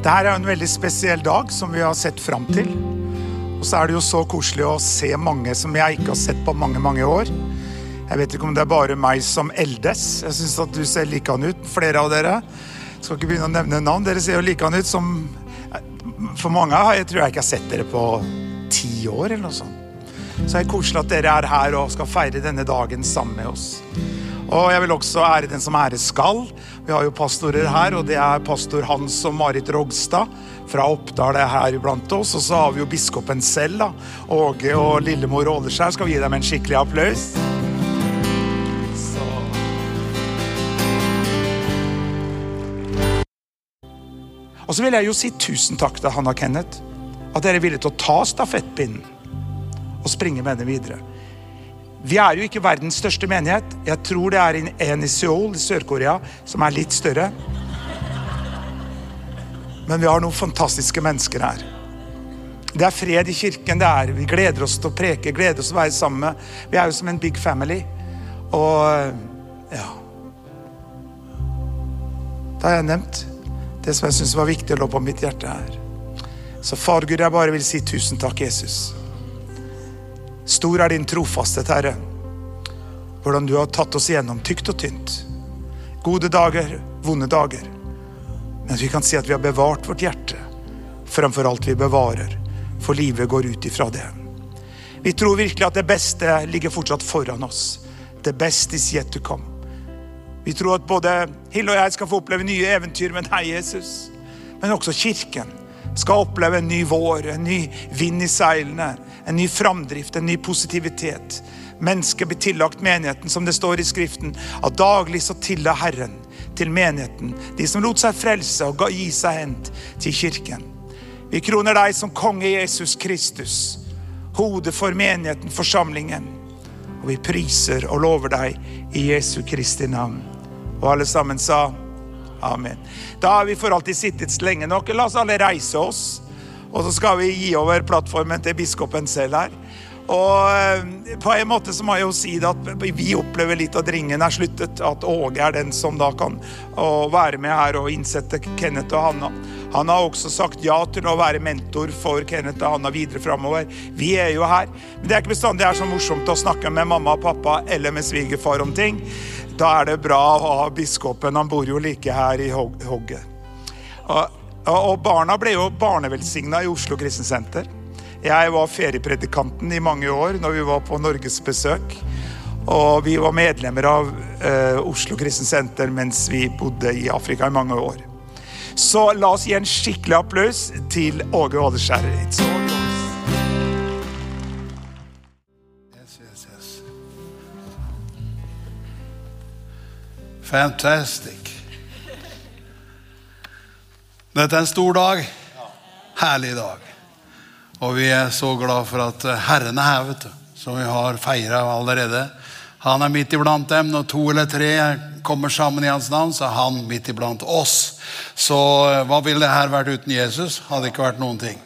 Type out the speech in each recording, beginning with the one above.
Dette er en veldig spesiell dag som vi har sett fram til. Og så er det jo så koselig å se mange som jeg ikke har sett på mange, mange år. Jeg vet ikke om det er bare meg som eldes. Jeg syns at du ser likedan ut, flere av dere. Jeg skal ikke begynne å nevne navn. Dere ser jo likedan ut som For mange har jeg tror jeg ikke har sett dere på ti år eller noe sånt. Så det er koselig at dere er her og skal feire denne dagen sammen med oss. Og jeg vil også ære den som æres skal. Vi har jo pastorer her, og det er pastor Hans og Marit Rogstad fra Oppdal er her iblant oss. Og så har vi jo biskopen selv, da. Åge og lillemor Åleskjær. Skal vi gi dem en skikkelig applaus? Og så vil jeg jo si tusen takk til Hanna Kenneth. At dere er villige til å ta stafettpinnen og springe med den videre. Vi er jo ikke verdens største menighet. Jeg tror det er en i Seoul i Sør-Korea som er litt større. Men vi har noen fantastiske mennesker her. Det er fred i kirken. det er. Vi gleder oss til å preke, gleder oss til å være sammen. Vi er jo som en big family. Og ja Da har jeg nevnt det som jeg syns var viktig å lå på mitt hjerte her. Så far Gud, jeg bare vil si tusen takk, Jesus. Stor er din trofasthet, Herre. Hvordan du har tatt oss igjennom tykt og tynt. Gode dager, vonde dager. Men vi kan si at vi har bevart vårt hjerte Framfor alt vi bevarer, for livet går ut ifra det. Vi tror virkelig at det beste ligger fortsatt foran oss. The best is yet to come. Vi tror at både Hille og jeg skal få oppleve nye eventyr med deg, Jesus. Men også kirken skal oppleve en ny vår, en ny vind i seilene, en ny framdrift, en ny positivitet. Mennesket blir tillagt menigheten, som det står i Skriften, at daglig så tilla Herren til menigheten, de som lot seg frelse og gi seg hen til kirken. Vi kroner deg som konge Jesus Kristus, hodet for menigheten, forsamlingen. Og vi priser og lover deg i Jesu Kristi navn. Og alle sammen sa Amen. Da har vi for alltid sittet lenge nok. La oss alle reise oss. Og så skal vi gi over plattformen til biskopen selv her. Og eh, på en måte så må jeg jo si det at vi opplever litt at ringen er sluttet. At Åge er den som da kan være med her og innsette Kenneth og Hanna. Han har også sagt ja til å være mentor for Kenneth og Hanna videre framover. Vi er jo her. Men det er ikke bestandig det er så morsomt å snakke med mamma og pappa eller med svigerfar om ting. Da er det bra å ha biskopen. Han bor jo like her i hogget. Og, og barna ble jo barnevelsigna i Oslo Kristensenter. Jeg var feriepredikanten i mange år når vi var på norgesbesøk. Og vi var medlemmer av uh, Oslo Kristensenter mens vi bodde i Afrika i mange år. Så la oss gi en skikkelig applaus til Åge Åleskjær. Yes, yes, yes. Fantastic. Dette er en stor dag. Herlig dag. Og vi er så glad for at Herren er her, vet du. Som vi har feira allerede. Han er midt iblant dem. Når to eller tre kommer sammen i hans navn, så er han midt iblant oss. Så eh, hva ville det her vært uten Jesus? Hadde ikke vært noen ting.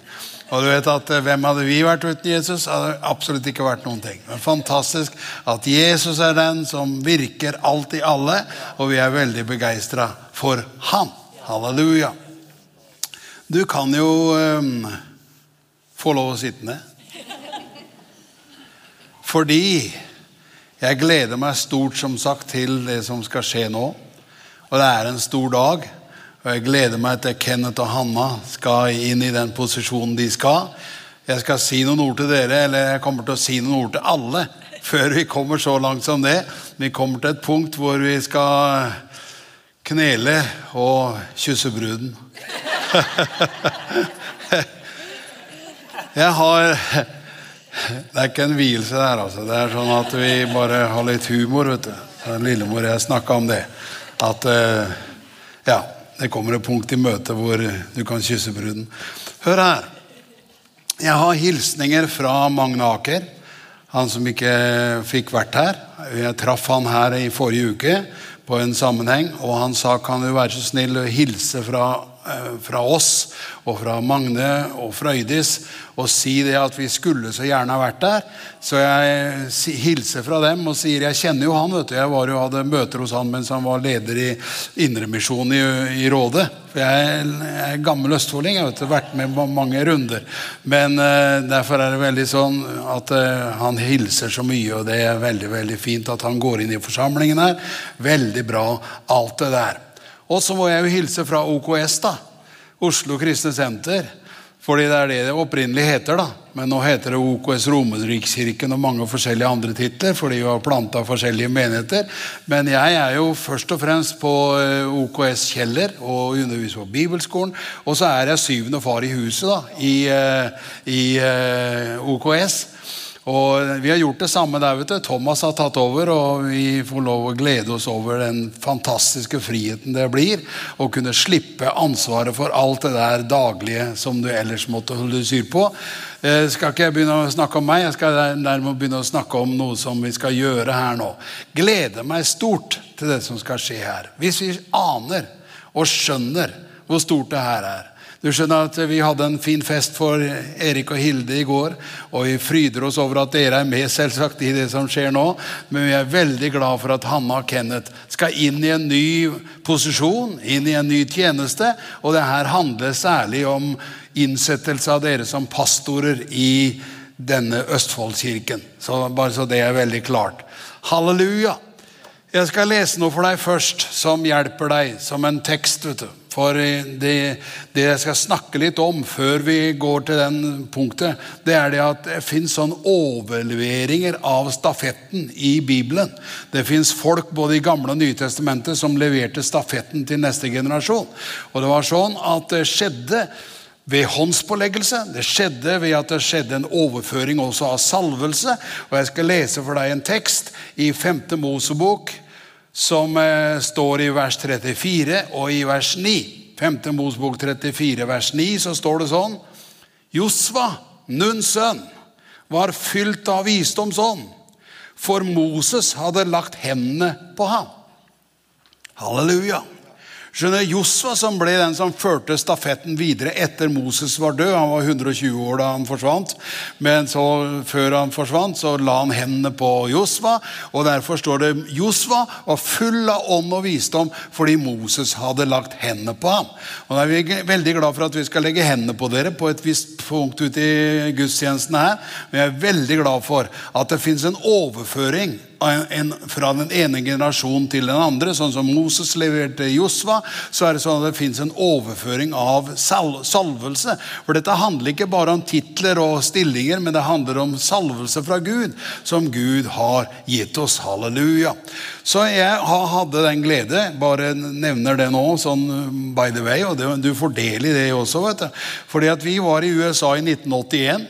Og du vet at eh, Hvem hadde vi vært uten Jesus? Hadde absolutt ikke vært noen ting. Men fantastisk at Jesus er den som virker alt i alle, og vi er veldig begeistra for han. Halleluja. Du kan jo um, få lov å sitte ned. Fordi jeg gleder meg stort som sagt til det som skal skje nå. Og det er en stor dag. Og jeg gleder meg til Kenneth og Hanna skal inn i den posisjonen de skal. Jeg skal si noen ord til dere, eller jeg kommer til å si noen ord til alle før vi kommer så langt som det. Vi kommer til et punkt hvor vi skal knele og kysse bruden. Jeg har Det er ikke en vielse der, altså. Det er sånn at vi bare har litt humor, vet du. Lillemor jeg snakka om det. At eh, ja, det kommer et punkt i møtet hvor du kan kysse bruden. Hør her. Jeg har hilsninger fra Magne Aker. Han som ikke fikk vært her. Jeg traff han her i forrige uke på en sammenheng, og han sa kan du være så snill å hilse fra fra oss og fra Magne og Frøydis og si det at vi skulle så gjerne ha vært der. Så jeg hilser fra dem og sier jeg kjenner jo han. vet du. Jeg var jo, hadde møter hos han mens han var leder i Indremisjonen i, i Rådet. For jeg, jeg er gammel østfolding. Jeg du, vært med mange runder. Men uh, derfor er det veldig sånn at uh, han hilser så mye, og det er veldig veldig fint at han går inn i forsamlingen her. Veldig bra, alt det der. Og så må jeg jo hilse fra OKS, da. Oslo Kristne Senter. Fordi det er det det opprinnelig heter, da. Men nå heter det OKS Romerikskirken og mange forskjellige andre titler, fordi vi har planta forskjellige menigheter. Men jeg er jo først og fremst på eh, OKS Kjeller og underviser på Bibelskolen. Og så er jeg syvende far i huset da, i, eh, i eh, OKS. Og Vi har gjort det samme der. vet du. Thomas har tatt over, og vi får lov å glede oss over den fantastiske friheten det blir å kunne slippe ansvaret for alt det der daglige som du ellers måtte holde syr på. Jeg skal ikke begynne å snakke om meg, jeg skal nærmere begynne å snakke om noe som vi skal gjøre her nå. Gleder meg stort til det som skal skje her. Hvis vi aner og skjønner hvor stort det her er. Du skjønner at Vi hadde en fin fest for Erik og Hilde i går. Og vi fryder oss over at dere er med selvsagt i det som skjer nå. Men vi er veldig glad for at Hanna og Kenneth skal inn i en ny posisjon, inn i en ny tjeneste. Og det her handler særlig om innsettelse av dere som pastorer i denne Østfoldkirken. Så Bare så det er veldig klart. Halleluja! Jeg skal lese noe for deg først som hjelper deg, som en tekst. vet du. For det, det jeg skal snakke litt om før vi går til den punktet, det er det at det fins sånn overleveringer av stafetten i Bibelen. Det fins folk både i Gamle og Nye testamentet som leverte stafetten til neste generasjon. Og det var sånn at det skjedde ved håndspåleggelse. Det skjedde ved at det skjedde en overføring også av salvelse. Og jeg skal lese for deg en tekst i 5. Mosebok som eh, står i vers 34 og i vers 9. 5. Mosbok 34, vers 9, så står det sånn Josva, Nuns sønn, var fylt av visdomsånd, for Moses hadde lagt hendene på ham. Halleluja. Skjønner, Josva som ble den som førte stafetten videre etter Moses var død. Han var 120 år da han forsvant, men så, før han forsvant, så la han hendene på Josva. og Derfor står det Josva var full av ånd og visdom fordi Moses hadde lagt hendene på ham. Og da er Vi veldig glad for at vi skal legge hendene på dere på et visst punkt ute i gudstjenesten her. Men jeg er veldig glad for at det fins en overføring fra den ene generasjonen til den andre. Sånn som Moses leverte Josva, så er det sånn at det fins en overføring av sal, salvelse. For dette handler ikke bare om titler og stillinger, men det handler om salvelse fra Gud, som Gud har gitt oss. Halleluja. Så jeg hadde den glede, bare nevner det nå, sånn by the way, og du får del i det også, vet du. Fordi at vi var i USA i 1981.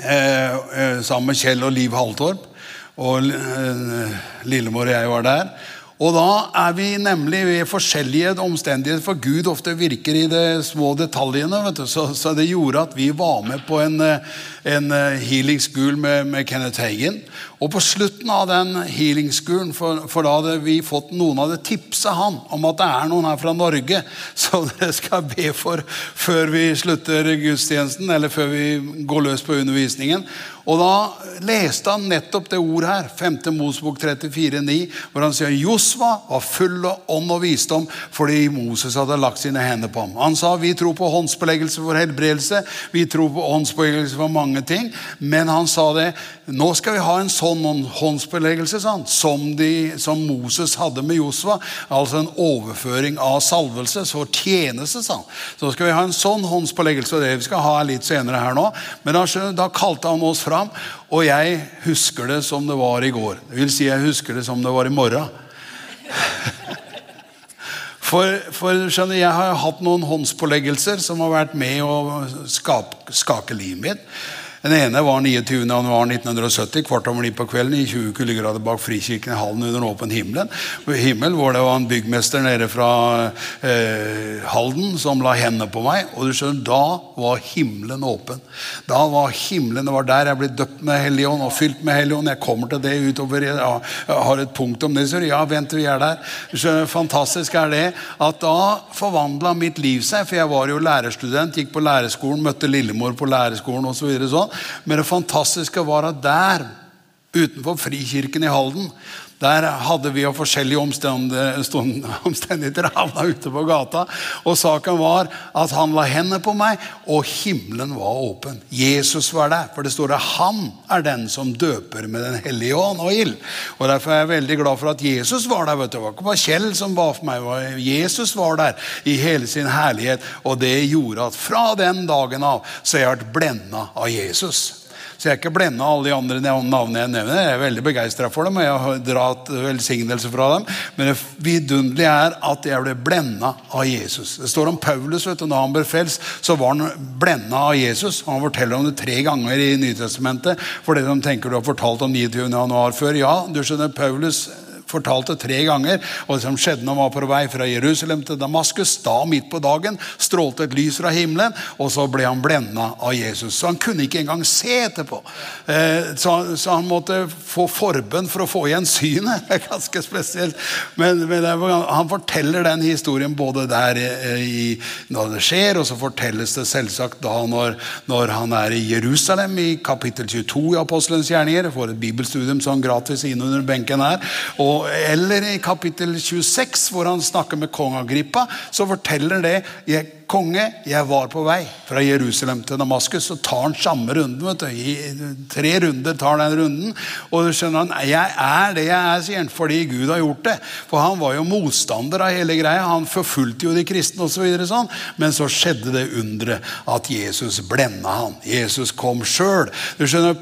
Eh, eh, sammen med Kjell og Liv Haltorp. Og eh, Lillemor og jeg var der. Og da er vi nemlig ved forskjellige omstendigheter, for Gud ofte virker i de små detaljene. Så, så, det gjorde at vi var med på en, eh, en eh, healing school med, med, Kenneth Hagen. Og på slutten av den healing schoolen, for, for, da hadde vi fått noen hadde tipsa han om at det er noen her fra Norge som dere skal be for før vi slutter gudstjenesten, eller før vi går løs på undervisningen. Og da leste han nettopp det ordet her, 5. Mosebok 34,9, hvor han sier Josva var full av ånd og visdom fordi Moses hadde lagt sine hender på ham. Han sa vi tror på håndsbeleggelse for helbredelse, vi tror på håndsbeleggelse for mange ting. Men han sa det nå skal vi ha en sånn håndsbeleggelse sånn, som, de, som Moses hadde med Josva. Altså en overføring av salvelse så tjeneste. Sånn. Så skal vi ha en sånn håndsbeleggelse, og det vi skal ha litt senere her nå. Men da, da kalte han oss fram, og jeg husker det som det var i går. Det vil si, jeg husker det som det var i morgen. For, for skjønner, Jeg har hatt noen håndspåleggelser som har vært med å skape, skake livet mitt. Den ene var 29. januar 1970, kvart over ni på kvelden, i 20 kuldegrader bak Frikirken i hallen under åpen himmelen. himmel, Hvor det var en byggmester nede fra eh, Halden som la hendene på meg. Og du skjønner, da var himmelen åpen. Da var himmelen, Det var der jeg ble døpt med Helligånd og fylt med Helligånd. Jeg kommer til det utover. Jeg har et punkt om det. Så ja, vent, vi er der. Så fantastisk er det at da forvandla mitt liv seg. For jeg var jo lærerstudent, gikk på lærerskolen, møtte lillemor på lærerskolen osv. Så sånn. Men det fantastiske var at der, utenfor Frikirken i Halden, der hadde vi jo forskjellige omstendigheter havna ute på gata. Og saken var at han la hendene på meg, og himmelen var åpen. Jesus var der. For det står at han er den som døper med Den hellige ånd og ild. Og Derfor er jeg veldig glad for at Jesus var der. vet du. Det var ikke bare Kjell som ba for meg. Jesus var der i hele sin herlighet. Og det gjorde at fra den dagen av så har jeg vært blenda av Jesus. Så jeg er ikke blenda av alle de andre navnene jeg nevner. Jeg er veldig begeistra for dem, og jeg har dratt velsignelse fra dem. Men det vidunderlige er at jeg ble blenda av Jesus. Det står om Paulus. vet du, Når han ble frelst, så var han blenda av Jesus. Han forteller om det tre ganger i Nytestamentet. For det de tenker du har fortalt om 29. januar før. Ja, du skjønner, Paulus fortalte tre ganger. Og det som skjedde når han var på vei fra Jerusalem til Damaskus, da midt på dagen strålte et lys fra himmelen, og så ble han blenda av Jesus. Så han kunne ikke engang se etterpå. Eh, så, han måtte få forbønn for å få igjen synet. Det er ganske spesielt. Men, han forteller den historien både der eh, i, når det skjer, og så fortelles det selvsagt da når, når han er i Jerusalem, i kapittel 22 i Apostelens gjerninger. Får et bibelstudium sånn gratis inn under benken her. og eller i kapittel 26, hvor han snakker med kong Agrippa, så forteller det jeg, konge, jeg var på vei fra Jerusalem til Damaskus. Så tar han samme runden. vet du. I tre runder tar den runden. Og du skjønner han, jeg er det jeg er, sier han, fordi Gud har gjort det. For han var jo motstander av hele greia. Han forfulgte jo de kristne osv. Så videre, sånn. Men så skjedde det underet at Jesus blenda han. Jesus kom sjøl. Du skjønner,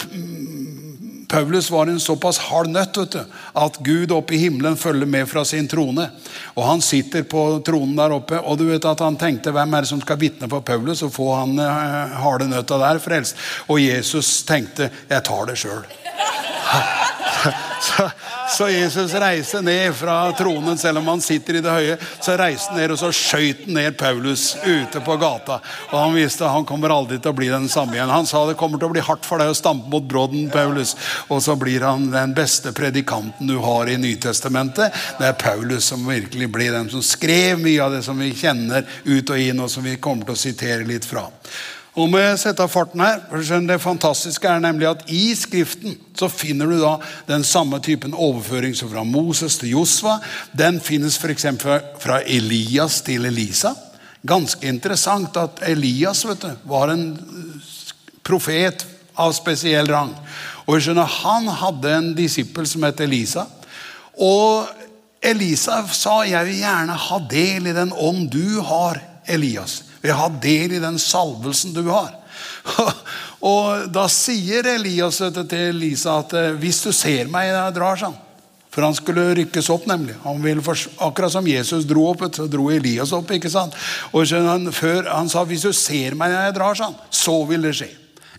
Paulus var en såpass hard nøtt du, at Gud oppe i himmelen følger med fra sin trone. Og Han sitter på tronen der oppe, og du vet at han tenkte hvem er det som skal vitne for Paulus? Og få han eh, harde nøtta der frelst. Og Jesus tenkte jeg tar det sjøl. Så, så, Jesus reiste ned fra tronen, selv om han sitter i det høye. Så reiste han ned og så skøyt han ned Paulus ute på gata. Og han visste han kommer aldri til å bli den samme igjen. Han sa det kommer til å bli hardt for deg å stampe mot brodden, Paulus. Og så blir han den beste predikanten du har i Nytestamentet. Det er Paulus som virkelig blir den som skrev mye av det som vi kjenner ut og inn, og som vi kommer til å sitere litt fra. Nå må jeg sette av farten her. for Det fantastiske er nemlig at i Skriften så finner du da den samme typen overføring som fra Moses til Josva. Den finnes f.eks. fra Elias til Elisa. Ganske interessant at Elias vet du, var en profet av spesiell rang. Og skjønner, Han hadde en disippel som het Elisa. Og Elisa sa jeg vil gjerne ha del i den ånd du har, Elias vil ha del i den salvelsen du har. Og da sier Elias til Elisa at eh, hvis du ser meg når jeg drar, sånn. For han skulle rykkes opp, nemlig. Akkurat som Jesus dro opp, så dro Elias opp. ikke sant? Og han, før, han sa hvis du ser meg når jeg drar, sånn, så vil det skje.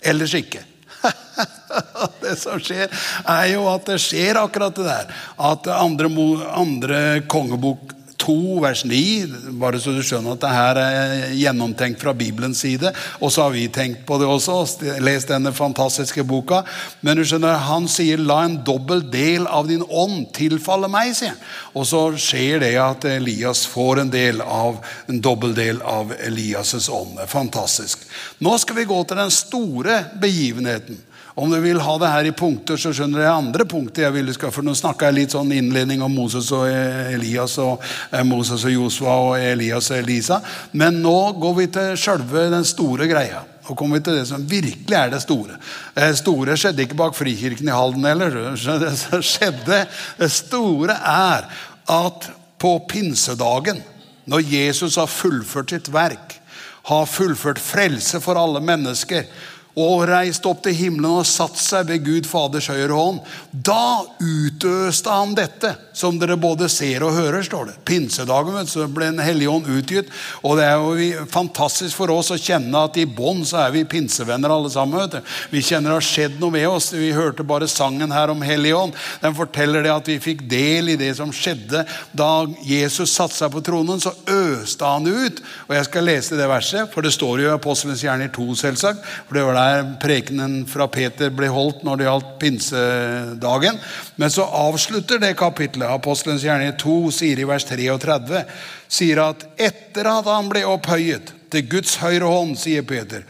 Ellers ikke. det som skjer, er jo at det skjer akkurat det der. At andre, andre kongebok 2, vers 9, bare så du skjønner at det her er gjennomtenkt fra Bibelens side. Og så har vi tenkt på det også, lest denne fantastiske boka. Men du skjønner, han sier 'la en dobbel del av din ånd tilfalle meg', sier han. Og så skjer det at Elias får en del av en dobbel del av Elias' ånd. Fantastisk. Nå skal vi gå til den store begivenheten. Om du vil ha det her i punkter, så skjønner jeg andre punkter jeg ville skal, For nå snakka jeg litt sånn innledning om Moses og Elias og eh, Moses og Josua og Elias og Elisa. Men nå går vi til sjølve den store greia. Og kommer vi til det som virkelig er det store. Det store skjedde ikke bak Frikirken i Halden heller. Det som skjedde, det store er at på pinsedagen, når Jesus har fullført sitt verk, har fullført frelse for alle mennesker, og reiste opp til himmelen og satt seg ved Gud Faders høyre hånd. Da utøste han dette som dere både ser og hører, står det. Pinsedagen vet så ble Den hellige ånd utgitt. Og det er jo fantastisk for oss å kjenne at i bånn så er vi pinsevenner alle sammen. vet du. Vi kjenner det har skjedd noe med oss. Vi hørte bare sangen her om Hellig ånd. Den forteller det at vi fikk del i det som skjedde da Jesus satte seg på tronen. Så øste han ut. Og jeg skal lese det verset, for det står jo i Apostelens gjerninger 2, selvsagt. For det var der prekenen fra Peter ble holdt når det gjaldt pinsedagen. Men så avslutter det kapitlet. Apostelens gjerning 2 sier i vers 33 sier at etter at han ble opphøyet til Guds høyre hånd, sier Peter,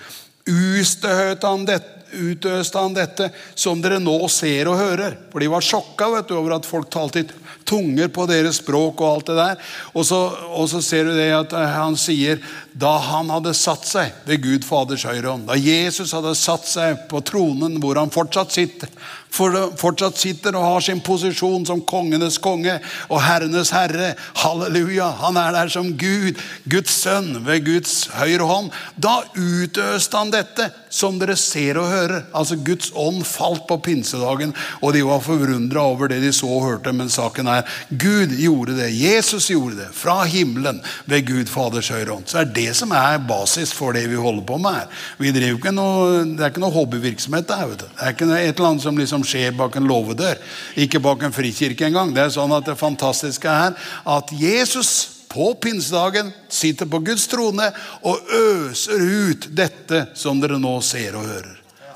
han dette utøste han dette som dere nå ser og hører. For de var sjokka vet du, over at folk talte i tunger på deres språk og alt det der. Og så, og så ser du det at han sier da han hadde satt seg ved Gud Faders høyre hånd, da Jesus hadde satt seg på tronen hvor han fortsatt sitter, for fortsatt sitter og har sin posisjon som kongenes konge og herrenes herre. Halleluja! Han er der som Gud, Guds sønn, ved Guds høyre hånd. Da utøste han dette, som dere ser og hører. Altså Guds ånd falt på pinsedagen, og de var forundra over det de så og hørte. Men saken er Gud gjorde det. Jesus gjorde det. Fra himmelen ved Gud Faders høyre hånd. Så er det som er basis for det vi holder på med her. Vi driver ikke noe, Det er ikke noe hobbyvirksomhet. der. vet du. det er ikke et eller annet som liksom skjer bak en låvedør. Ikke bak en frikirke engang. Det er sånn at det fantastiske er at Jesus på pinsedagen sitter på Guds trone og øser ut dette som dere nå ser og hører.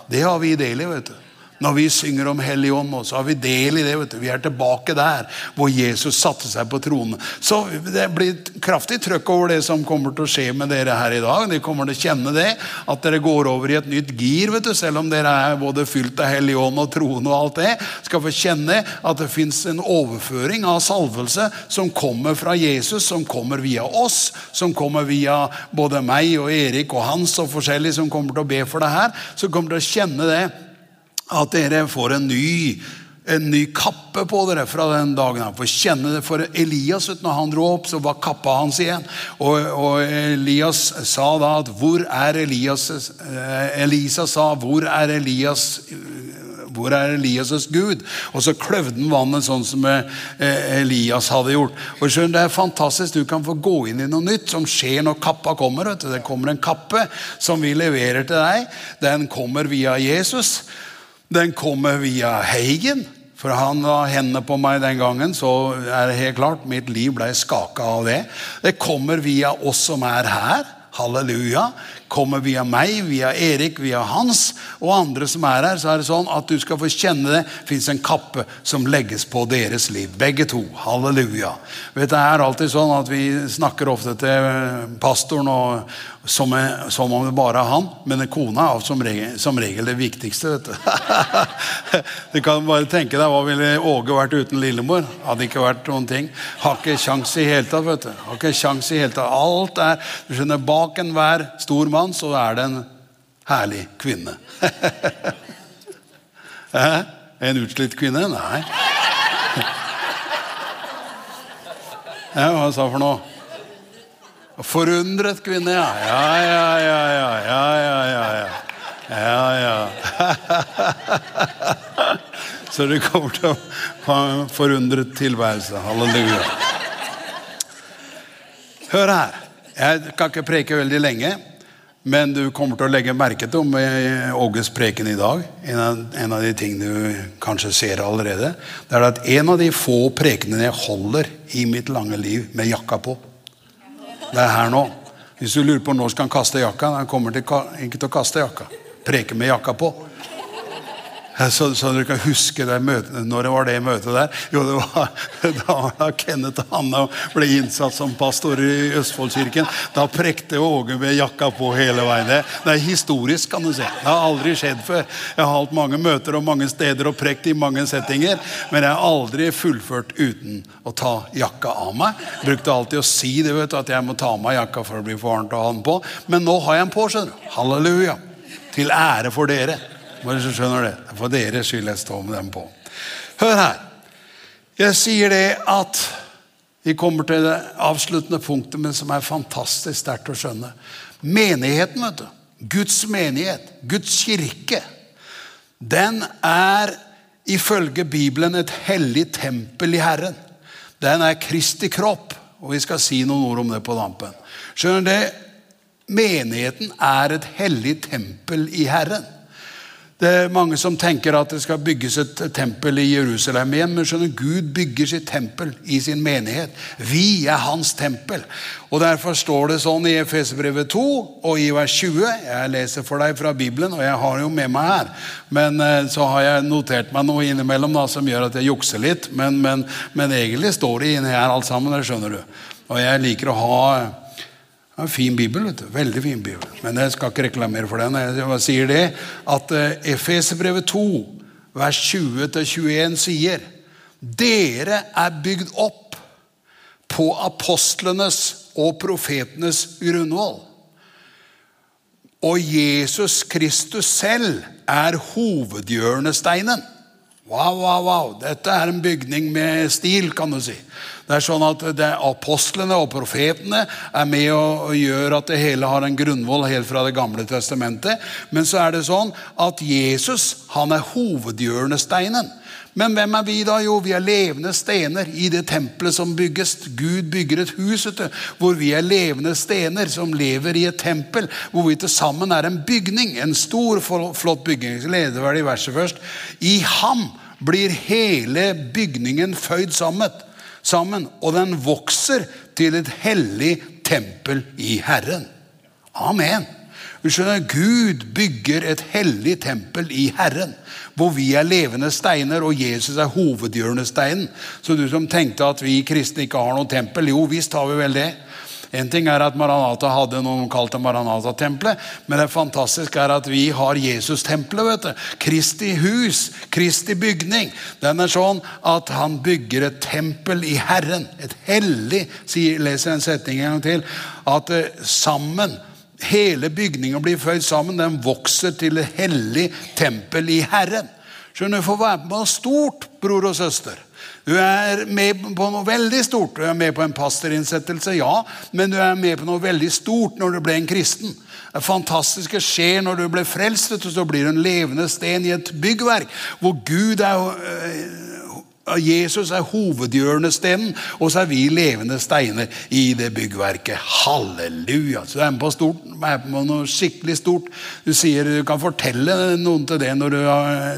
Det har vi del i. vet du. Når vi synger om Hellig ånd, så har vi del i det. vet du. Vi er tilbake der hvor Jesus satte seg på tronen. Så det blir kraftig trøkk over det som kommer til å skje med dere her i dag. De kommer til å kjenne det, at dere går over i et nytt gir, vet du. selv om dere er både fylt av Hellig ånd og troen og alt det. Skal få kjenne at det fins en overføring av salvelse som kommer fra Jesus, som kommer via oss, som kommer via både meg og Erik og Hans og forskjellige som kommer til å be for det her. Som kommer til å kjenne det at dere får en ny, en ny kappe på dere fra den dagen. For kjenne det for Elias, når han dro opp, så var kappa hans igjen. Og, og Elias sa da at 'Hvor er Elias?' Eh, Elisa sa 'Hvor er Elias?' Hvor er Elias' Gud? Og så kløvde han vannet sånn som eh, Elias hadde gjort. Og skjønner, Det er fantastisk. Du kan få gå inn i noe nytt som skjer når kappa kommer. Vet du. Det kommer en kappe som vi leverer til deg. Den kommer via Jesus. Den kommer via Heigen. For han la hendene på meg den gangen, så er det helt klart, mitt liv ble skaka av det. Det kommer via oss som er her. Halleluja. Kommer via meg, via Erik, via Hans og andre som er her. Så er det sånn at du skal få kjenne det fins en kappe som legges på deres liv. Begge to. Halleluja. Vet, det er alltid sånn at Vi snakker ofte til pastoren og, som, er, som, om det bare er han, men kona er som regel, som regel det viktigste. vet Du Du kan bare tenke deg hva ville Åge vært uten lillemor? Hadde ikke vært noen ting. Har ikke sjans i hele tatt. vet du. Har ikke sjans i hele tatt. Alt er, du skjønner, Bak enhver stor mann så er det en herlig kvinne. en utslitt kvinne? Nei. Hva sa du for noe? Forundret kvinne, ja. Ja, ja, ja, ja. ja, ja, ja, ja. ja, ja. Så du kommer til å ha en forundret tilværelse. Halleluja. Hør her. Jeg kan ikke preke veldig lenge, men du kommer til å legge merke til om Åges preken i dag. En av, en av de tingene du kanskje ser allerede. Det er at en av de få prekenene jeg holder i mitt lange liv med jakka på. Det er her nå. Hvis du lurer på når skal han kaste jakka, han kommer til, ikke til å kaste jakka. Preke med jakka på. Så, så, dere kan huske det møtet, Når var det møtet der? Jo, det var da, Kenneth og Hanna ble innsatt som pastor i Østfoldkirken. Da prekte Åge med jakka på hele veien. Det, det er historisk, kan du si. Det har aldri skjedd før. Jeg har hatt mange møter og mange steder og prekt i mange settinger, men jeg har aldri fullført uten å ta jakka av meg. Jeg brukte alltid å si det, vet du, at jeg må ta av meg jakka for å bli for varmt å ha den på. Men nå har jeg den på, skjønner du. Halleluja. Til ære for dere. Bare så skjønner det. For deres skyld jeg står med dem på. Hør her. Jeg sier det at vi kommer til det avsluttende punktet, men som er fantastisk sterkt å skjønne. Menigheten, vet du. Guds menighet, Guds kirke, den er ifølge Bibelen et hellig tempel i Herren. den er Kristi kropp. Og vi skal si noen ord om det på dampen. Skjønner du det? Menigheten er et hellig tempel i Herren. Det er mange som tenker at det skal bygges et tempel i Jerusalem igjen. Men skjønner, Gud bygger sitt tempel i sin menighet. Vi er hans tempel. Og Derfor står det sånn i Efeserbrevet 2 og i vers 20. Jeg leser for deg fra Bibelen, og jeg har det jo med meg her. Men eh, så har jeg notert meg noe innimellom da, som gjør at jeg jukser litt. Men, men, men egentlig står det inni her alt sammen. Det skjønner du. Og jeg liker å ha en fin bibel. vet du, Veldig fin bibel. Men jeg skal ikke reklamere for den. Jeg bare sier det at uh, Efeserbrevet 2, vers 20-21 sier dere er bygd opp på apostlenes og profetenes grunnvoll. Og Jesus Kristus selv er hovedhjørnesteinen. Wow, wow, wow. Dette er en bygning med stil, kan du si. Det er sånn at det Apostlene og profetene er med og gjør at det hele har en grunnvoll helt fra Det gamle testamentet. Men så er det sånn at Jesus han er hovedhjørnesteinen. Men hvem er vi da? Jo, vi er levende stener i det tempelet som bygges. Gud bygger et hus ute, hvor vi er levende stener som lever i et tempel. Hvor vi til sammen er en bygning. En stor, flott bygning. Leder verset først. I ham blir hele bygningen føyd sammen sammen, og den vokser til et hellig tempel i Herren. Amen. Du skjønner, Gud bygger et hellig tempel i Herren, hvor vi er levende steiner, og Jesus er hovedhjørnesteinen. Så du som tenkte at vi kristne ikke har noe tempel, jo visst har vi vel det. En ting er at Maranata hadde noen kalt Maranata-tempelet, men det fantastiske er at vi har Jesus-tempelet. Kristi hus, Kristi bygning. Den er sånn at han bygger et tempel i Herren. Et hellig sier, leser en setning en gang til. At uh, sammen Hele bygningen blir føyd sammen. Den vokser til et hellig tempel i Herren. Skjønner du, får være med på stort, bror og søster. Du er med på noe veldig stort. Du er med på en pastorinnsettelse, ja, men du er med på noe veldig stort når du ble en kristen. Det fantastiske skjer når du ble frelst, så blir du en levende sten i et byggverk hvor Gud er øh, Jesus er hovedhjørnesteinen, og så er vi levende steiner i det byggverket. Halleluja! Så du er med på, stort, er på noe skikkelig stort. Du sier du kan fortelle noen til det når du,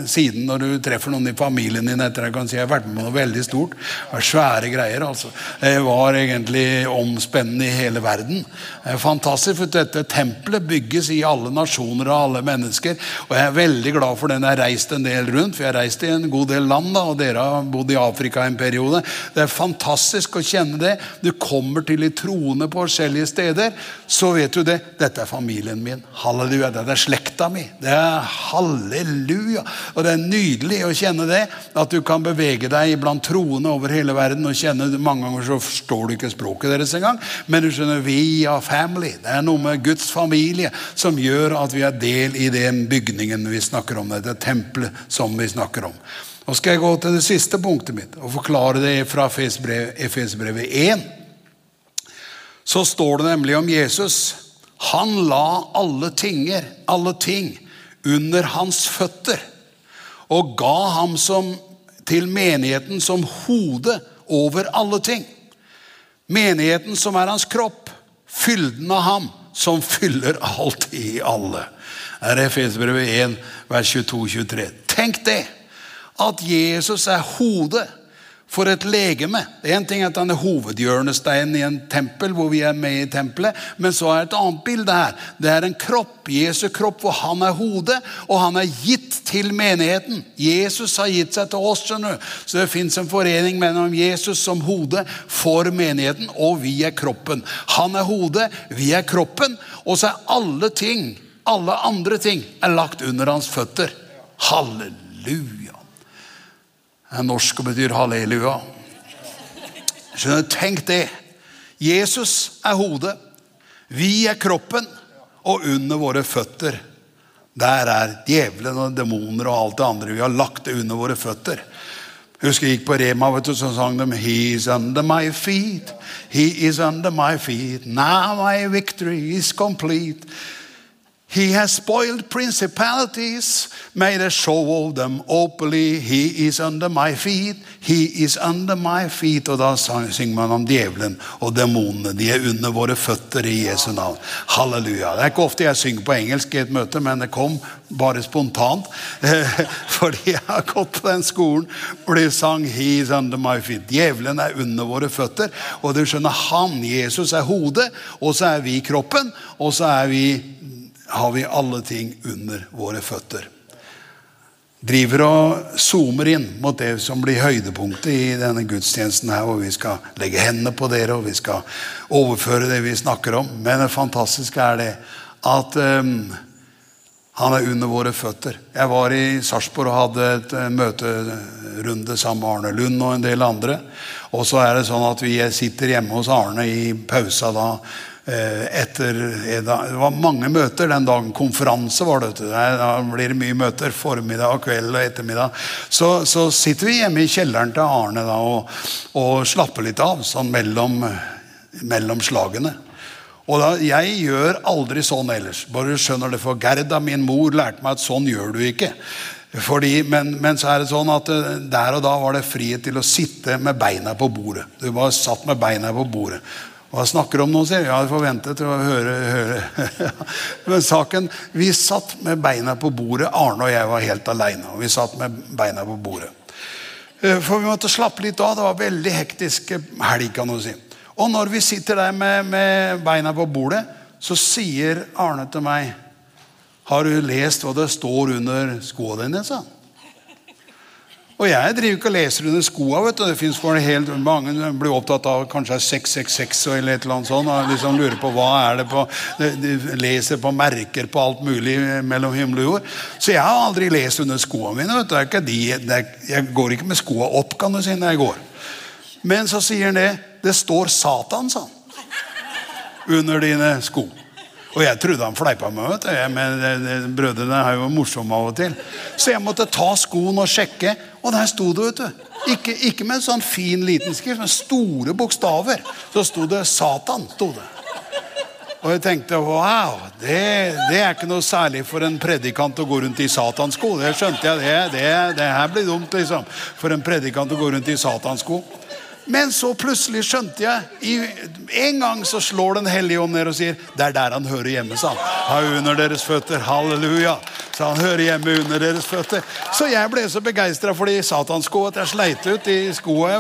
siden når du treffer noen i familien din etter. Jeg kan si jeg har vært med på noe veldig stort. Det var svære greier. altså. Det var egentlig omspennende i hele verden. Det er fantastisk, for dette tempelet bygges i alle nasjoner og alle mennesker. Og jeg er veldig glad for den jeg har reist en del rundt, for jeg har reist i en god del land. da, og dere har bodd i Afrika en periode. Det er fantastisk å kjenne det. Du kommer til de troende på forskjellige steder, så vet du det. Dette er familien min. Halleluja. Dette er slekta mi. Det er halleluja. Og det er nydelig å kjenne det. At du kan bevege deg blant troende over hele verden og kjenne Mange ganger så forstår du ikke språket deres engang, men du skjønner vi er family. Det er noe med Guds familie som gjør at vi er del i den bygningen vi snakker om. Det tempelet som vi snakker om. Nå skal jeg gå til det siste punktet mitt og forklare det fra Efesbrevet 1. Så står det nemlig om Jesus. Han la alle, tinger, alle ting under hans føtter og ga ham som, til menigheten som hode over alle ting. Menigheten som er hans kropp, fylden av ham som fyller alt i alle. Det er Efesbrevet 1, vers 22-23. Tenk det! At Jesus er hodet for et legeme. Det er en ting at Han er hovedhjørnesteinen i en tempel, hvor vi er med i tempelet. Men så er det et annet bilde her. Det er en kropp, Jesu kropp, hvor han er hodet, og han er gitt til menigheten. Jesus har gitt seg til oss. skjønner du. Så det fins en forening mellom Jesus som hode for menigheten, og vi er kroppen. Han er hodet, vi er kroppen, og så er alle ting, alle andre ting, er lagt under hans føtter. Halleluja er norsk og betyr halleluja. Skjønner, Tenk det. Jesus er hodet. Vi er kroppen. Og under våre føtter der er djevelen og demoner og alt det andre. Vi har lagt det under våre føtter. Husker jeg gikk på Rema, vet du, så sang de He's under my feet, he is under my feet. Now my victory is complete. He has spoiled principalities, made a show of them openly. He is under my feet, he is under my feet. Og da synger man om djevelen og demonene. De er under våre føtter i Jesu navn. Halleluja. Det er ikke ofte jeg synger på engelsk i et møte, men det kom bare spontant. Fordi jeg har gått på den skolen hvor de sang 'He is under my feet'. Djevelen er under våre føtter. Og du skjønner, han, Jesus, er hodet, og så er vi kroppen, og så er vi har vi alle ting under våre føtter. Driver og zoomer inn mot det som blir høydepunktet i denne gudstjenesten her, hvor vi skal legge hendene på dere, og vi skal overføre det vi snakker om. Men det fantastiske er det at um, han er under våre føtter. Jeg var i Sarpsborg og hadde et eh, møterunde sammen med Arne Lund og en del andre. Og så er det sånn at vi sitter hjemme hos Arne i pausa da. Eh, Etter, det var mange møter den dagen. Konferanse var det. Da blir det mye møter. Formiddag, kveld og ettermiddag. Så, så sitter vi hjemme i kjelleren til Arne da, og, og slapper litt av sånn mellom, mellom slagene. Og da, Jeg gjør aldri sånn ellers. Bare skjønner det, for Gerda, min mor, lærte meg at sånn gjør du ikke. Fordi, men, men så er det sånn at eh, der og da var det frihet til å sitte med beina på bordet. Du var satt med beina på bordet. Hva snakker om nå, sier. Jeg hadde forventet å høre, høre. Men saken, Vi satt med beina på bordet. Arne og jeg var helt aleine. Og vi satt med beina på bordet. Eh, For vi måtte slappe litt av. Det var veldig hektisk helg, kan du si. Og når vi sitter der med, med beina på bordet, så sier Arne til meg Har du lest hva det står under skoene dine? sa han. Og jeg driver ikke og leser under skoa. vet du. Det for helt Mange som blir opptatt av kanskje er 666 eller et eller annet sånt. Og liksom lurer på hva er det på de, leser på merker på alt mulig mellom himmel og jord. Så jeg har aldri lest under skoene mine. vet du. Det er ikke de, det er, jeg går ikke med skoa opp kan du si, når jeg går. Men så sier han det. Det står Satan, sa han. Under dine sko. Og jeg trodde han fleipa med vet. Men eh, Brødrene er jo morsomme av og til. Så jeg måtte ta skoen og sjekke, og der sto det. vet du. Ikke, ikke med en sånn fin, liten skrift, men store bokstaver. Så sto det 'Satan'. sto det. Og jeg tenkte wow, det, det er ikke noe særlig for en predikant å gå rundt i satansko. Det skjønte jeg. Det, det, det her blir dumt, liksom. For en predikant å gå rundt i satansko. Men så plutselig skjønte jeg En gang så slår Den hellige ånd ned og sier det er der han hører hjemme. sa han. Er under deres føtter. Halleluja. Så han hører hjemme under deres føtter. Så jeg ble så begeistra for de satansko at jeg sleit ut i skoa.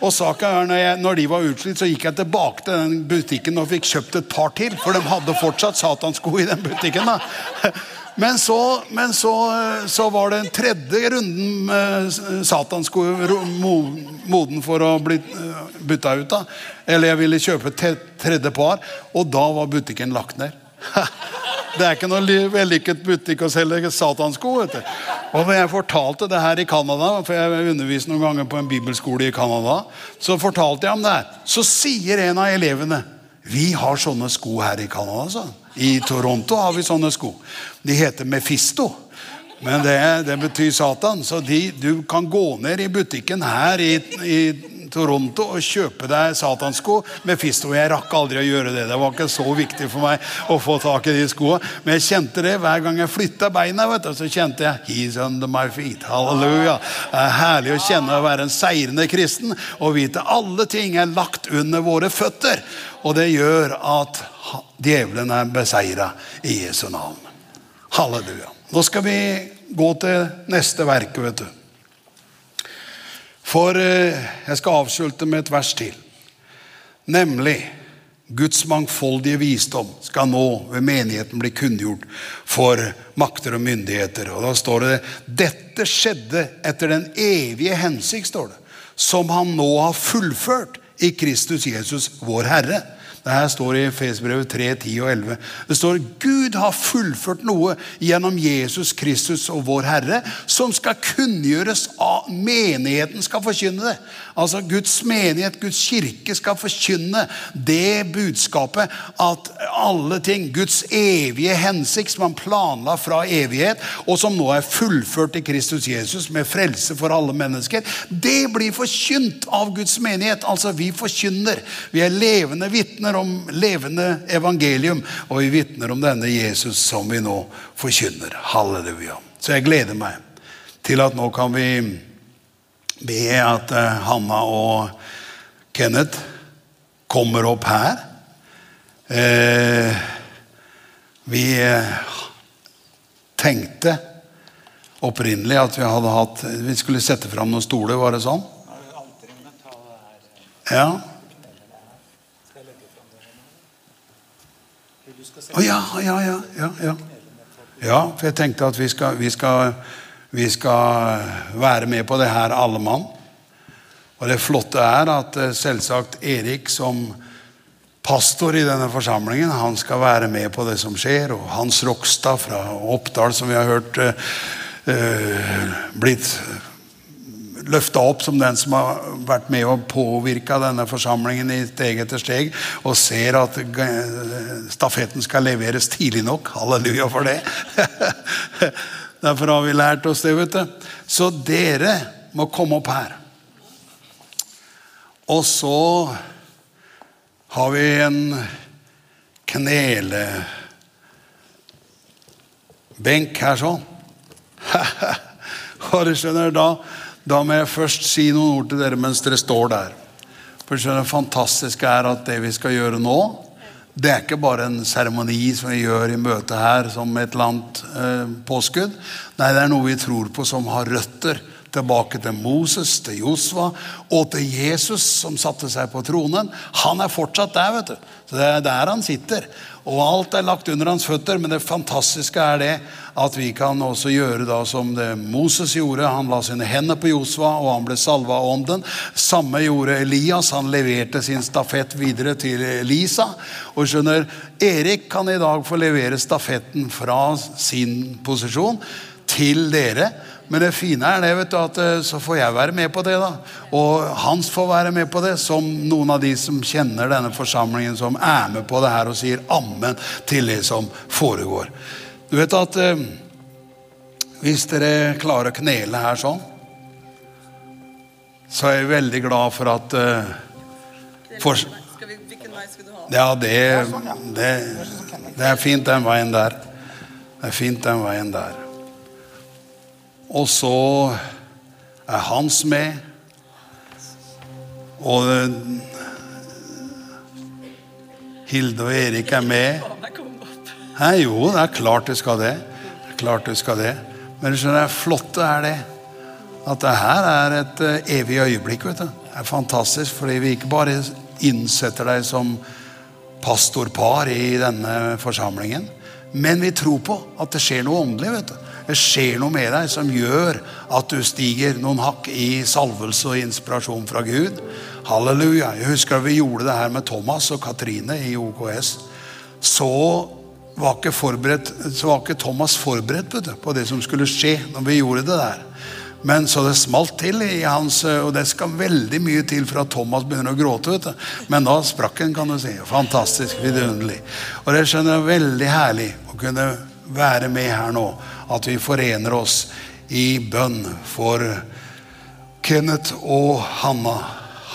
Og saken er, når, jeg, når de var utslitt, så gikk jeg tilbake til den butikken og fikk kjøpt et par til. For de hadde fortsatt satansko i den butikken. da. Men så, men så, så var det en tredje runden med satansko moden for å bli eh, bytta ut. da. Eller jeg ville kjøpe tredje par, og da var butikken lagt ned. Det er ikke noe vellykket butikk å selge satansko. vet du. Og når jeg fortalte det her i Canada, for jeg underviste noen ganger på en bibelskole i Canada, så fortalte jeg om det her. Så sier en av elevene vi har sånne sko her i Canada. sa han. I Toronto har vi sånne sko. De heter Mefisto. Men det, det betyr Satan. Så de, du kan gå ned i butikken her i, i Toronto og kjøpe deg satansko med Fisto. Jeg rakk aldri å gjøre det. Det var ikke så viktig for meg å få tak i de skoene. Men jeg kjente det hver gang jeg flytta beina. vet du, Så kjente jeg He's under my feet. Halleluja. Det er herlig å kjenne å være en seirende kristen og vite alle ting er lagt under våre føtter. Og det gjør at djevelen er beseira i Jesu navn. Halleluja. Nå skal vi gå til neste verk, vet du. For eh, jeg skal avslutte med et vers til. Nemlig Guds mangfoldige visdom skal nå ved menigheten bli kunngjort for makter og myndigheter. Og da står det dette skjedde etter den evige hensikt, står det, som han nå har fullført i Kristus Jesus, vår Herre. Det her står i Fesbrevet 3, 10 og 11. Det står Gud har fullført noe gjennom Jesus Kristus og vår Herre, som skal kunngjøres av menigheten skal forkynne det. Altså Guds menighet, Guds kirke skal forkynne det budskapet at alle ting, Guds evige hensikt som han planla fra evighet, og som nå er fullført i Kristus Jesus med frelse for alle mennesker, det blir forkynt av Guds menighet. Altså vi forkynner. Vi er levende vitner vitner om levende evangelium, og vi vitner om denne Jesus som vi nå forkynner. Halleluja. Så jeg gleder meg til at nå kan vi be at eh, Hanna og Kenneth kommer opp her. Eh, vi eh, tenkte opprinnelig at vi hadde hatt Vi skulle sette fram noen stoler, var det sånn? Ja. Å ja, ja, ja, ja, ja. Ja, for jeg tenkte at vi skal, vi skal, vi skal være med på det her, alle mann. Og det flotte er at eh, selvsagt Erik som pastor i denne forsamlingen, han skal være med på det som skjer. Og Hans Rokstad fra Oppdal, som vi har hørt eh, blitt løfta opp som den som har vært med og påvirka denne forsamlingen i steg etter steg, og ser at stafetten skal leveres tidlig nok. Halleluja for det. Derfor har vi lært oss det, vet du. Så dere må komme opp her. Og så har vi en knelebenk her sånn. Og du skjønner, da, da må jeg først si noen ord til dere mens dere står der. For det fantastiske er at det vi skal gjøre nå, det er ikke bare en seremoni som vi gjør i møtet her som et eller annet eh, påskudd. Nei, det er noe vi tror på som har røtter tilbake til Moses, til Josva og til Jesus som satte seg på tronen. Han er fortsatt der, vet du. Så Det er der han sitter. Og alt er lagt under hans føtter. Men det fantastiske er det at vi kan også gjøre da som det Moses gjorde. Han la sine hender på Josva, og han ble salva av ånden. Samme gjorde Elias. Han leverte sin stafett videre til Elisa. Og skjønner, Erik kan i dag få levere stafetten fra sin posisjon til dere. Men det fine er det, vet du, at eh, så får jeg være med på det. da. Og Hans får være med på det, som noen av de som kjenner denne forsamlingen, som er med på det her og sier ammen til det som foregår. Du vet at eh, hvis dere klarer å knele her sånn, så er jeg veldig glad for at eh, for? Ja, det, det, det er fint den veien der. Det er fint den veien der. Og så er Hans med. Og eh, Hilde og Erik er med. Nei, jo, det er klart det skal det. Det er klart det skal det. Men du skjønner, det flotte er det at det her er et eh, evig øyeblikk. vet du. Det er fantastisk, fordi vi ikke bare innsetter deg som pastorpar i denne forsamlingen, men vi tror på at det skjer noe åndelig. vet du. Det skjer noe med deg som gjør at du stiger noen hakk i salvelse og inspirasjon fra Gud. Halleluja. Jeg husker vi gjorde det her med Thomas og Katrine i OKS. Så var ikke, forberedt, så var ikke Thomas forberedt du, på det som skulle skje når vi gjorde det der. Men så det smalt til i hans Og det skal veldig mye til for at Thomas begynner å gråte. vet du. Men da sprakk han, kan du si. Fantastisk vidunderlig. Og det skjønner jeg veldig herlig å kunne være med her nå. At vi forener oss i bønn for Kenneth og Hanna.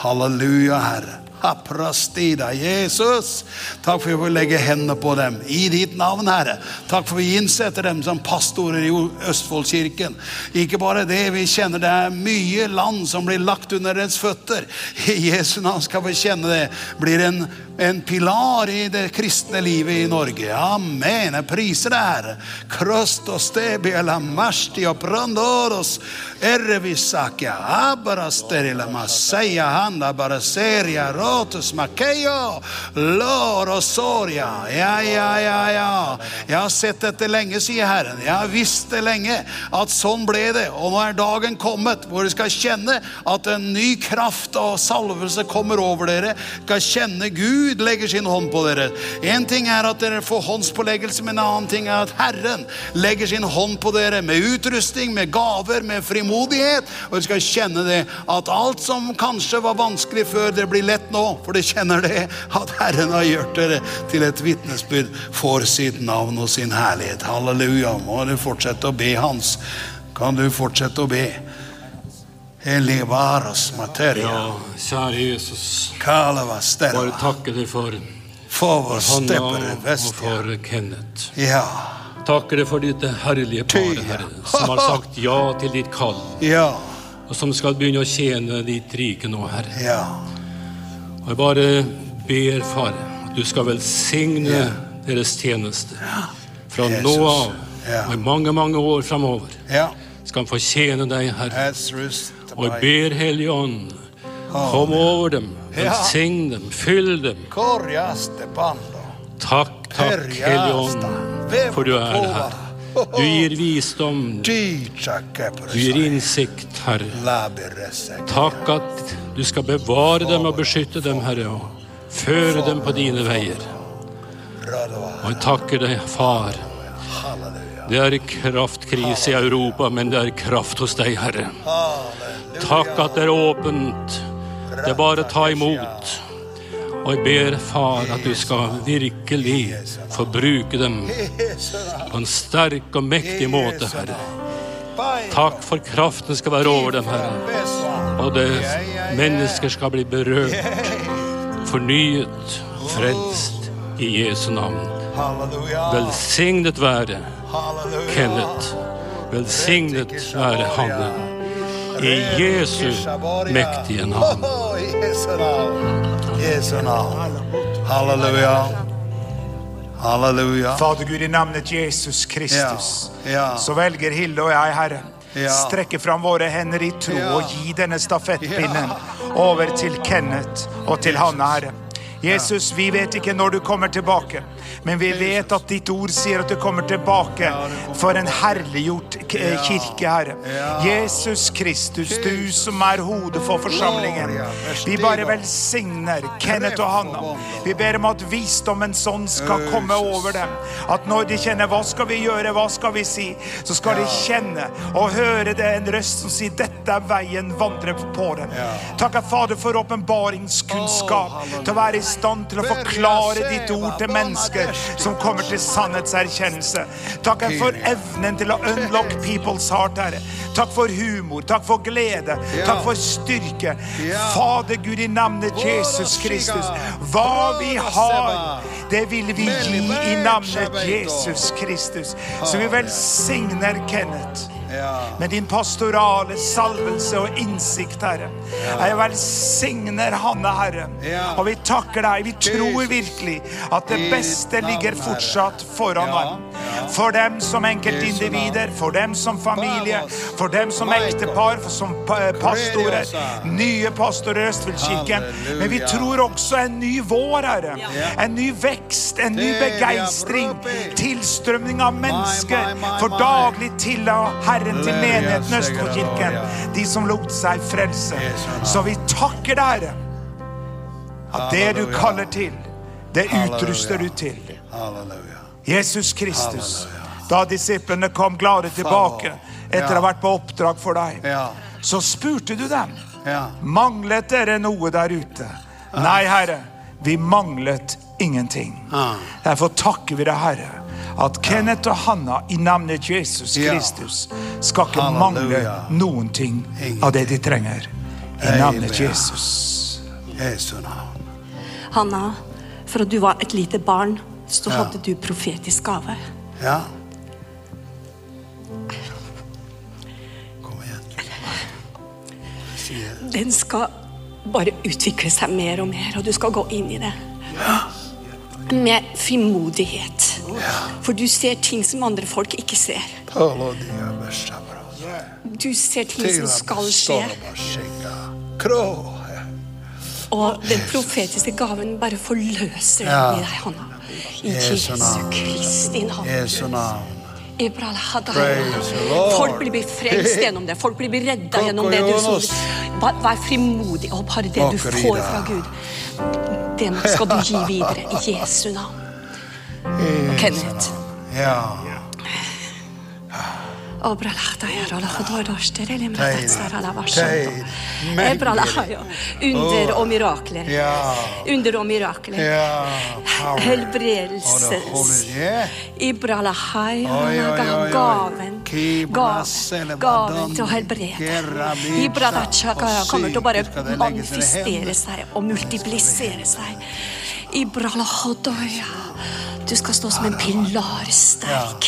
Halleluja, Herre. Aprastida, Jesus. Takk for at vi får legge hendene på dem i ditt navn, Herre. Takk for at vi innsetter dem som pastorer i Østfoldkirken. Ikke bare det, vi kjenner det er mye land som blir lagt under deres føtter. I Jesu navn skal vi kjenne det. Blir en, en pilar i det kristne livet i Norge. Amen. Jeg priser det Herre. Krostos tebia la mastia prandoros ervisakia abarasterila maseia handa baraseria rotus makeio lorosoria. Ja, ja, ja, ja. Jeg har sett dette lenge, sier Herren. Jeg har visst det lenge at sånn ble det. Og nå er dagen kommet hvor du skal kjenne at en ny kraft og salvelse kommer over dere. Skal kjenne Gud legger sin hånd på dere. En ting er at dere får håndspåleggelse, men en annen ting er at Herren legger sin hånd på dere med utrustning, med gaver, med frimodighet. Og dere skal kjenne det at alt som kanskje var vanskelig før, det blir lett nå. For dere kjenner det at Herren har gjort dere til et vitnesbyrd for sitt navn og sin herlighet. Halleluja. Må du fortsette å be, Hans. Kan du fortsette å be? Elevaras materia. Ja, kjære Jesus. Bare takke deg for For Hanna og for Kenneth. Ja. Takker deg for ditt herlige par, Herre, som har sagt ja til ditt kall, Ja. og som skal begynne å tjene ditt rike nå, Herre. Ja. Og jeg bare ber, Far, at du skal velsigne deres tjeneste. Fra Jesus. nå av Ja. og i mange, mange år framover Ja. skal han få tjene deg, Herre. Og jeg ber Hellige Ånd, kom over dem, velsign dem, fyll dem. Takk, takk, Hellige Ånd, for du er her. Du gir visdom, du gir innsikt, Herre. Takk at du skal bevare dem og beskytte dem, Herre, og føre dem på dine veier. Og jeg takker deg, Far. Det er kraftkrise i Europa, men det er kraft hos deg, Herre. Takk at det er åpent. Det er bare å ta imot. Og jeg ber, Far, at du skal virkelig få bruke dem på en sterk og mektig måte, Herre. Takk for kraften skal være over dem, Herre. Og det mennesker skal bli berørt, fornyet, frelst i Jesu navn. Velsignet være Kenneth. Velsignet være Hanne. I Jesu mektige navn. I Jesu navn. Halleluja. Halleluja. Fader Gud, i navnet Jesus Kristus, Ja, ja. så velger Hilde og jeg, Herre, Ja. strekke fram våre hender i tro Ja. og gi denne stafettpinnen over til Kenneth og til Hanne, Herre. Jesus, vi vet ikke når du kommer tilbake, men vi vet at ditt ord sier at du kommer tilbake for en herliggjort eh, kirke, Herre. Jesus Kristus, du som er hodet for forsamlingen. Vi bare velsigner Kenneth og Hanna. Vi ber om at visdommens sånn skal komme over dem. At når de kjenner 'hva skal vi gjøre', 'hva skal vi si', så skal de kjenne og høre det en røst som sier 'dette er veien, vandre på den'. Takk, Fader, for åpenbaringskunnskap. Til å være i stand til å forklare ditt ord til mennesker som kommer til sannhetserkjennelse. Takk for evnen til å unlock people's heart, Herre. Takk for humor, takk for glede, takk for styrke. Fader Gud, i navnet Jesus Kristus. Hva vi har, det vil vi gi i navnet Jesus Kristus. Så vi velsigner Kenneth med din pastorale salvelse og innsikt, Herre. Jeg velsigner Hanne, Herre. Og vi takker deg. Vi tror virkelig at det beste ligger fortsatt foran ham. For dem som enkeltindivider, for dem som familie, for dem som ektepar, for som pastorer. Nye pastorer i Østfoldkirken. Men vi tror også en ny vår, Herre. En ny vekst, en ny begeistring. Tilstrømning av mennesker for daglig til av Herren til menigheten Østfoldkirken. De som lot seg frelse. Så vi takker deg, Herre. At det du kaller til, det utruster du til. Jesus Kristus. Da disiplene kom glade tilbake etter å ha vært på oppdrag for deg, så spurte du dem. Manglet dere noe der ute? Nei, Herre, vi manglet ingenting. Derfor takker vi deg, Herre, at Kenneth og Hanna i navnet Jesus Kristus skal ikke Halleluja. mangle noen ting av det de trenger. I navnet Jesus. Jesu navn. Hanna, fra du var et lite barn, så hadde du profetisk gave. Ja. Kom igjen. Den skal bare utvikle seg mer og mer, og du skal gå inn i det. Med frimodighet. For du ser ting som andre folk ikke ser. Du ser ting som skal skje. Og den profetiske gaven bare forløser den i deg, Hanna. I Jesu. Kristi navn. Folk blir frelst gjennom det. Folk blir redda gjennom det. Du, vær, frimodig, og bare det du får fra Gud, det skal du gi videre i Jesu navn. Kenneth. Ja. Under og mirakler. Ja. Under og mirakler. Ja. Power. Helbredelse. Og det holder- Ja. Ibralahai, Oi, oi, oi, oi. gaven, Kibra gaven, selebadon, gaven til å helbrede. Ibradachaka og kommer til å bare manifestere seg og multiplisere seg. Ibralahodoya. Du skal stå som en pilar sterk.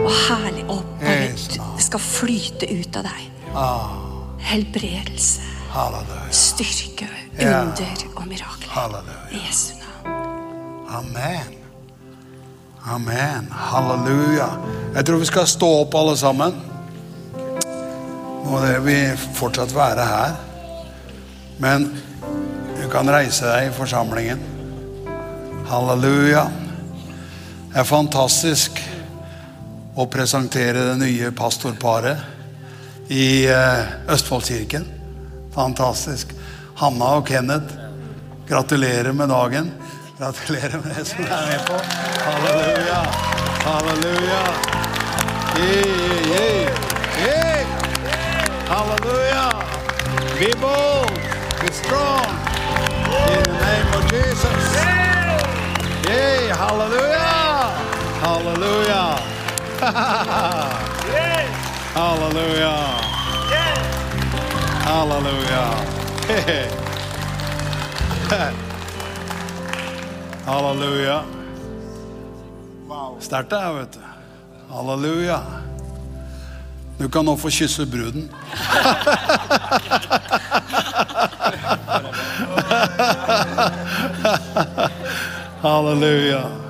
Og herlig opp. Bare, det skal flyte ut av deg. Helbredelse, styrke, under og mirakler. I Jesu navn. Amen. Amen. Halleluja. Jeg tror vi skal stå opp, alle sammen. Må det vi fortsatt være her. Men du kan reise deg i forsamlingen. Halleluja. Det er fantastisk å presentere det nye pastorparet i eh, Østfoldkirken. Fantastisk. Hanna og Kenneth, gratulerer med dagen. Gratulerer med det som er med på. Halleluja. Halleluja. Yeah, yeah, yeah. Halleluja. Be bold. Be strong. In the name of Jesus. Halleluja! Halleluja! halleluja! Halleluja! halleluja! Sterkt det her, vet du. Halleluja. Du kan nå få kysse bruden. Halleluja.